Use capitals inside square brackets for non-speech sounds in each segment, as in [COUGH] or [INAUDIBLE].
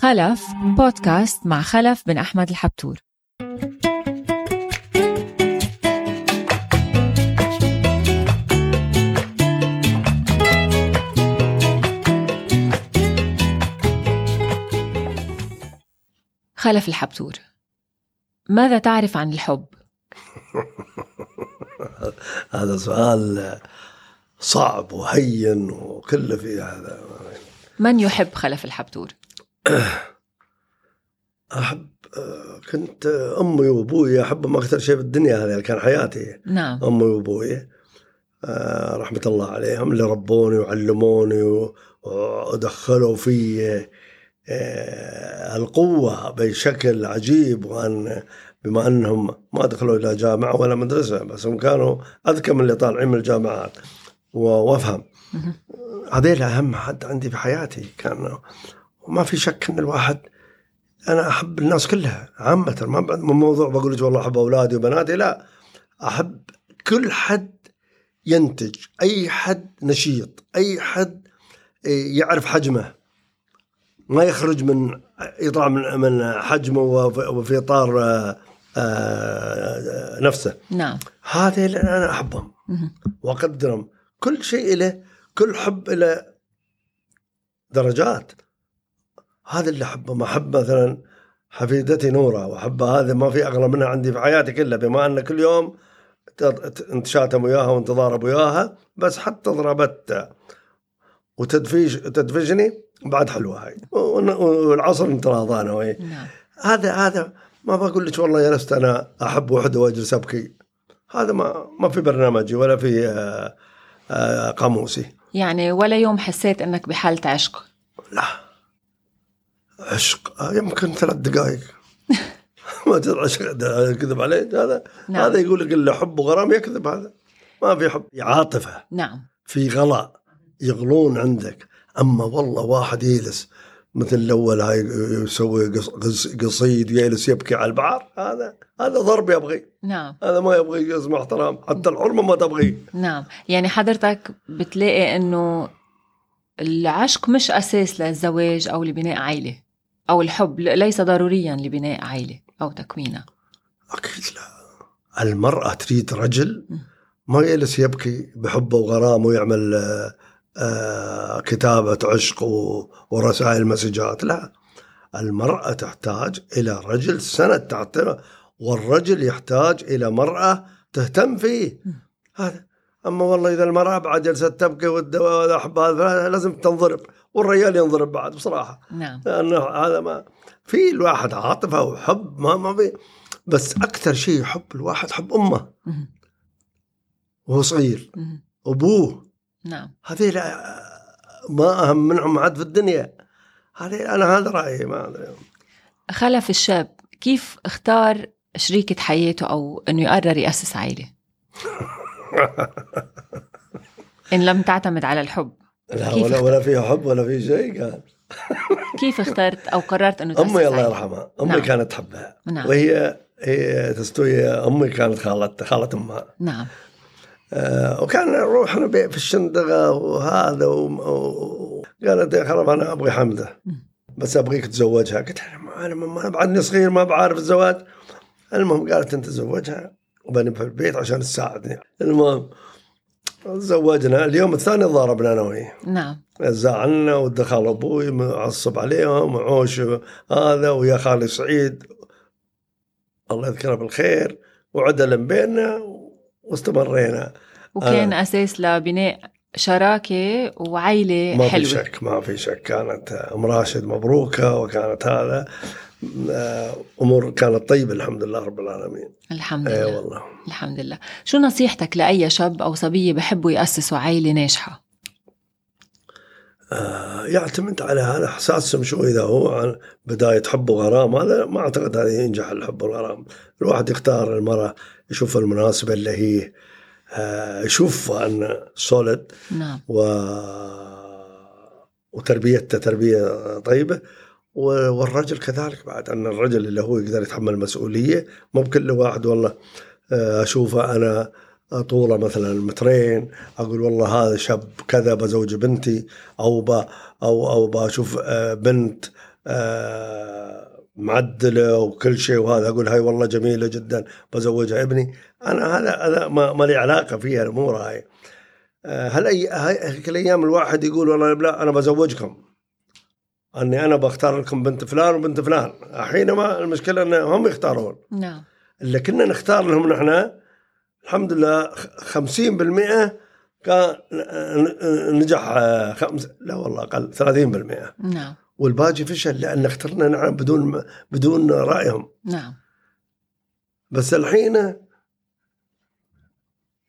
خلف بودكاست مع خلف بن أحمد الحبتور خلف الحبتور ماذا تعرف عن الحب؟ [LAUGHS] هذا سؤال صعب وهين وكله في هذا من يحب خلف الحبتور؟ [CLEARS THROAT] احب كنت أمي وأبوي احبهم أكثر شيء في الدنيا هذه كان حياتي. نعم. أمي وأبوي آه، رحمة الله عليهم اللي ربوني وعلموني ودخلوا في آه، القوة بشكل عجيب وأن بما أنهم ما دخلوا إلى جامعة ولا مدرسة بس هم كانوا أذكى من اللي طالعين من الجامعات و- وأفهم. مهم. هذيل أهم حد عندي في حياتي كان وما في شك إن الواحد أنا أحب الناس كلها عامة. ما مو موضوع بقول لك والله أحب أولادي وبناتي لا. أحب كل حد ينتج أي حد نشيط أي حد يعرف حجمه. ما يخرج من يطلع من من حجمه وفي إطار آه، آه، نفسه. نعم. هذه اللي أنا أحبهم. وأقدرهم. كل شيء له كل حب له درجات. هذا اللي احبه ما احب مثلا حفيدتي نورة واحب هذا ما في اغلى منها عندي في حياتي كلها بما أن كل يوم انت شاتم وياها وانت ضارب وياها بس حتى ضربت وتدفيش تدفشني بعد حلوة هاي. والعصر انت راضانا وهي. نعم. هذا هذا ما بقول لك والله جلست أنا أحب وحدة وأجلس أبكي. هذا ما ما في برنامجي ولا في آه، آه، قاموسي. يعني ولا يوم حسيت إنك بحالة عشق لا. عشق. آه، يمكن ثلاث دقائق. [LAUGHS] ما تدري عشق كذب عليك هذا نعم. هذا يقول لك الا حب وغرام يكذب. هذا ما في حب. عاطفة. نعم. في غلاء يغلون عندك. أما والله واحد يجلس مثل الأول هاي يسوي قص- قص- قصيد ويجلس يبكي على البحر. هذا هذا ضرب يبغي. نعم. هذا ما يبغي يسمع احترام. حتى الحرمة ما تبغي. نعم. يعني حضرتك بتلاقي إنه العشق مش أساس للزواج أو لبناء عائله أو الحب ليس ضروريا لبناء عائله أو تكوينها. أكيد لا. المرأة تريد رجل ما يجلس يبكي بحبه وغرامه ويعمل آه، آه، كتابة عشق ورسائل مسجات. لا. المرأة تحتاج إلى رجل سند تحته والرجل يحتاج إلى مرأة تهتم فيه. هذا. أما والله إذا المرأة بعد جلست تبكي هذا لازم تنضرب. والرجال ينضرب بعد بصراحة. نعم. لأنه هذا ما في الواحد عاطفة وحب ما ما في. بس أكثر شيء يحب الواحد حب أمه. وهو صغير. أبوه. نعم. هذه لا- ما أهم منهم عاد في الدنيا. هذه أنا هذا رأيي ما أدري. خلف الشاب كيف اختار شريكة حياته أو أنه يقرر يأسس عائلة؟ [LAUGHS] إن لم تعتمد على الحب. لا ولا اختار؟ ولا فيها حب ولا في شيء قال. كيف اخترت أو قررت تأسس أمي الله؟ يرحمها. أمي نعم. كانت تحبها. نعم. وهي هي تستوي أمي كانت خالة خالة أمها. نعم. آه، وكان نروح بي- في الشندقة وهذا و- و- قالت يا خرب أنا أبغي حمدة. بس أبغيك تزوجها. قلت أنا ما بعدني صغير ما بعرف الزواج. المهم قالت أنت تزوجها وبني في البيت عشان تساعدني. المهم تزوجنا. اليوم الثاني ضاربنا أنا وهي. نعم. زعلنا ودخل أبوي معصب عليهم وعوش هذا ويا خالي سعيد. الله يذكره بالخير. وعدل بيننا واستمرينا. وكان آه. أساس لبناء شراكة وعائلة ما في حلوة. شك ما في شك. كانت أم راشد مبروكة وكانت هذا آه، أمور كانت طيبة الحمد لله رب العالمين. الحمد اي لله. والله. الحمد لله. شو نصيحتك لأي شاب أو صبية بحبوا يأسسوا عائلة ناجحة؟ آه، يعتمد على هذا احساسهم شو إذا هو عن بداية حب وغرام هذا ما أعتقد هذا ينجح الحب والغرام الواحد يختار المرأة يشوف المناسبة اللي هي يشوف أن سوليد نعم. و وتربيته تربية طيبة والرجل كذلك بعد أن الرجل اللي هو يقدر يتحمل مسؤولية مو بكل واحد والله آه، أشوفه أنا طوله مثلا مترين أقول والله هذا شاب كذا بزوج بنتي أو ب أو أو بشوف آه، بنت آه، معدلة وكل شيء وهذا أقول هاي والله جميلة جدا بزوجها ابني. أنا هذا هذا ما, ما لي علاقة فيها الأمور هاي آه، هل أي هاي الأيام الواحد يقول والله لا أنا بزوجكم. أني أنا بختار لكم بنت فلان وبنت فلان. حينما المشكلة إن هم يختارون. نعم. اللي كنا نختار لهم نحن الحمد لله 50% كان نجح خمس لا والله أقل 30% نعم. والباقي فشل لأن اخترنا نحن بدون بدون رأيهم. نعم. بس الحين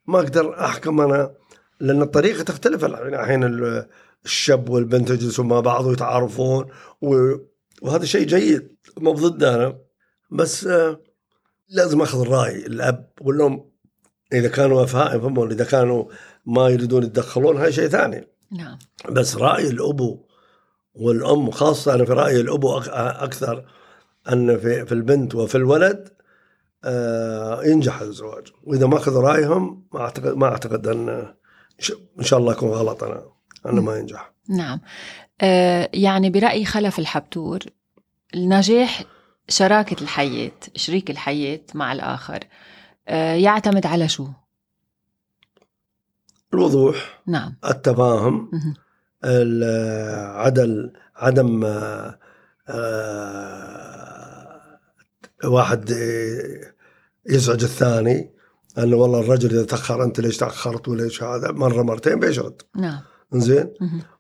ما أقدر أحكم أنا لأن الطريقة تختلف الحين الشاب والبنت يجلسون مع بعض ويتعارفون وهذا شيء جيد مو ضده أنا. بس آه، لازم أخذ الرأي الأب والأم. إذا كانوا افهام يفهمون إذا كانوا ما يريدون يتدخلون هاي شيء ثاني. نعم. بس رأي الأبو. والأم خاصة أنا في رايي الأبو أكثر أن في في البنت وفي الولد آه ينجح الزواج. وإذا ما اخذ رأيهم ما أعتقد ما أعتقد أن إن شاء الله اكون غلط أنا أنه ما ينجح. نعم. آه يعني برايي خلف الحبتور النجاح شراكة الحياة شريك الحياة مع الآخر آه يعتمد على شو؟ الوضوح نعم. التفاهم عدم عدم آه، آه، واحد يزعج الثاني انه والله الرجل إذا تأخر أنت ليش تأخرت وليش هذا؟ مرة مرتين بيشرد نعم. زين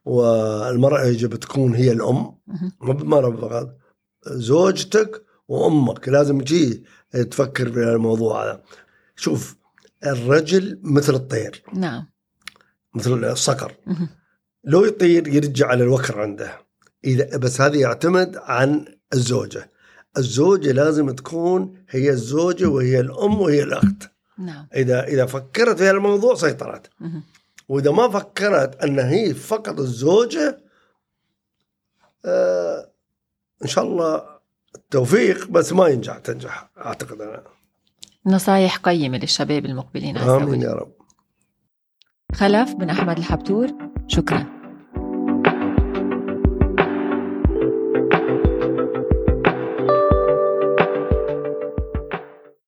والمرأة يجب تكون هي الأم. مو بمرأة فقط زوجتك وأمك لازم تجي تفكر في الموضوع هذا. شوف الرجل مثل الطير. نعم. مثل الصقر لو يطير يرجع على الوكر عنده. إذا بس هذا يعتمد عن الزوجة. الزوجة لازم تكون هي الزوجة وهي الأم وهي الأخت. نعم. إذا إذا فكرت في الموضوع سيطرت. وإذا ما فكرت أن هي فقط الزوجة آه إن شاء الله التوفيق بس ما ينجح تنجح أعتقد أنا. نصايح قيمة للشباب المقبلين آمين يا رب. خلف بن أحمد الحبتور. شكرا.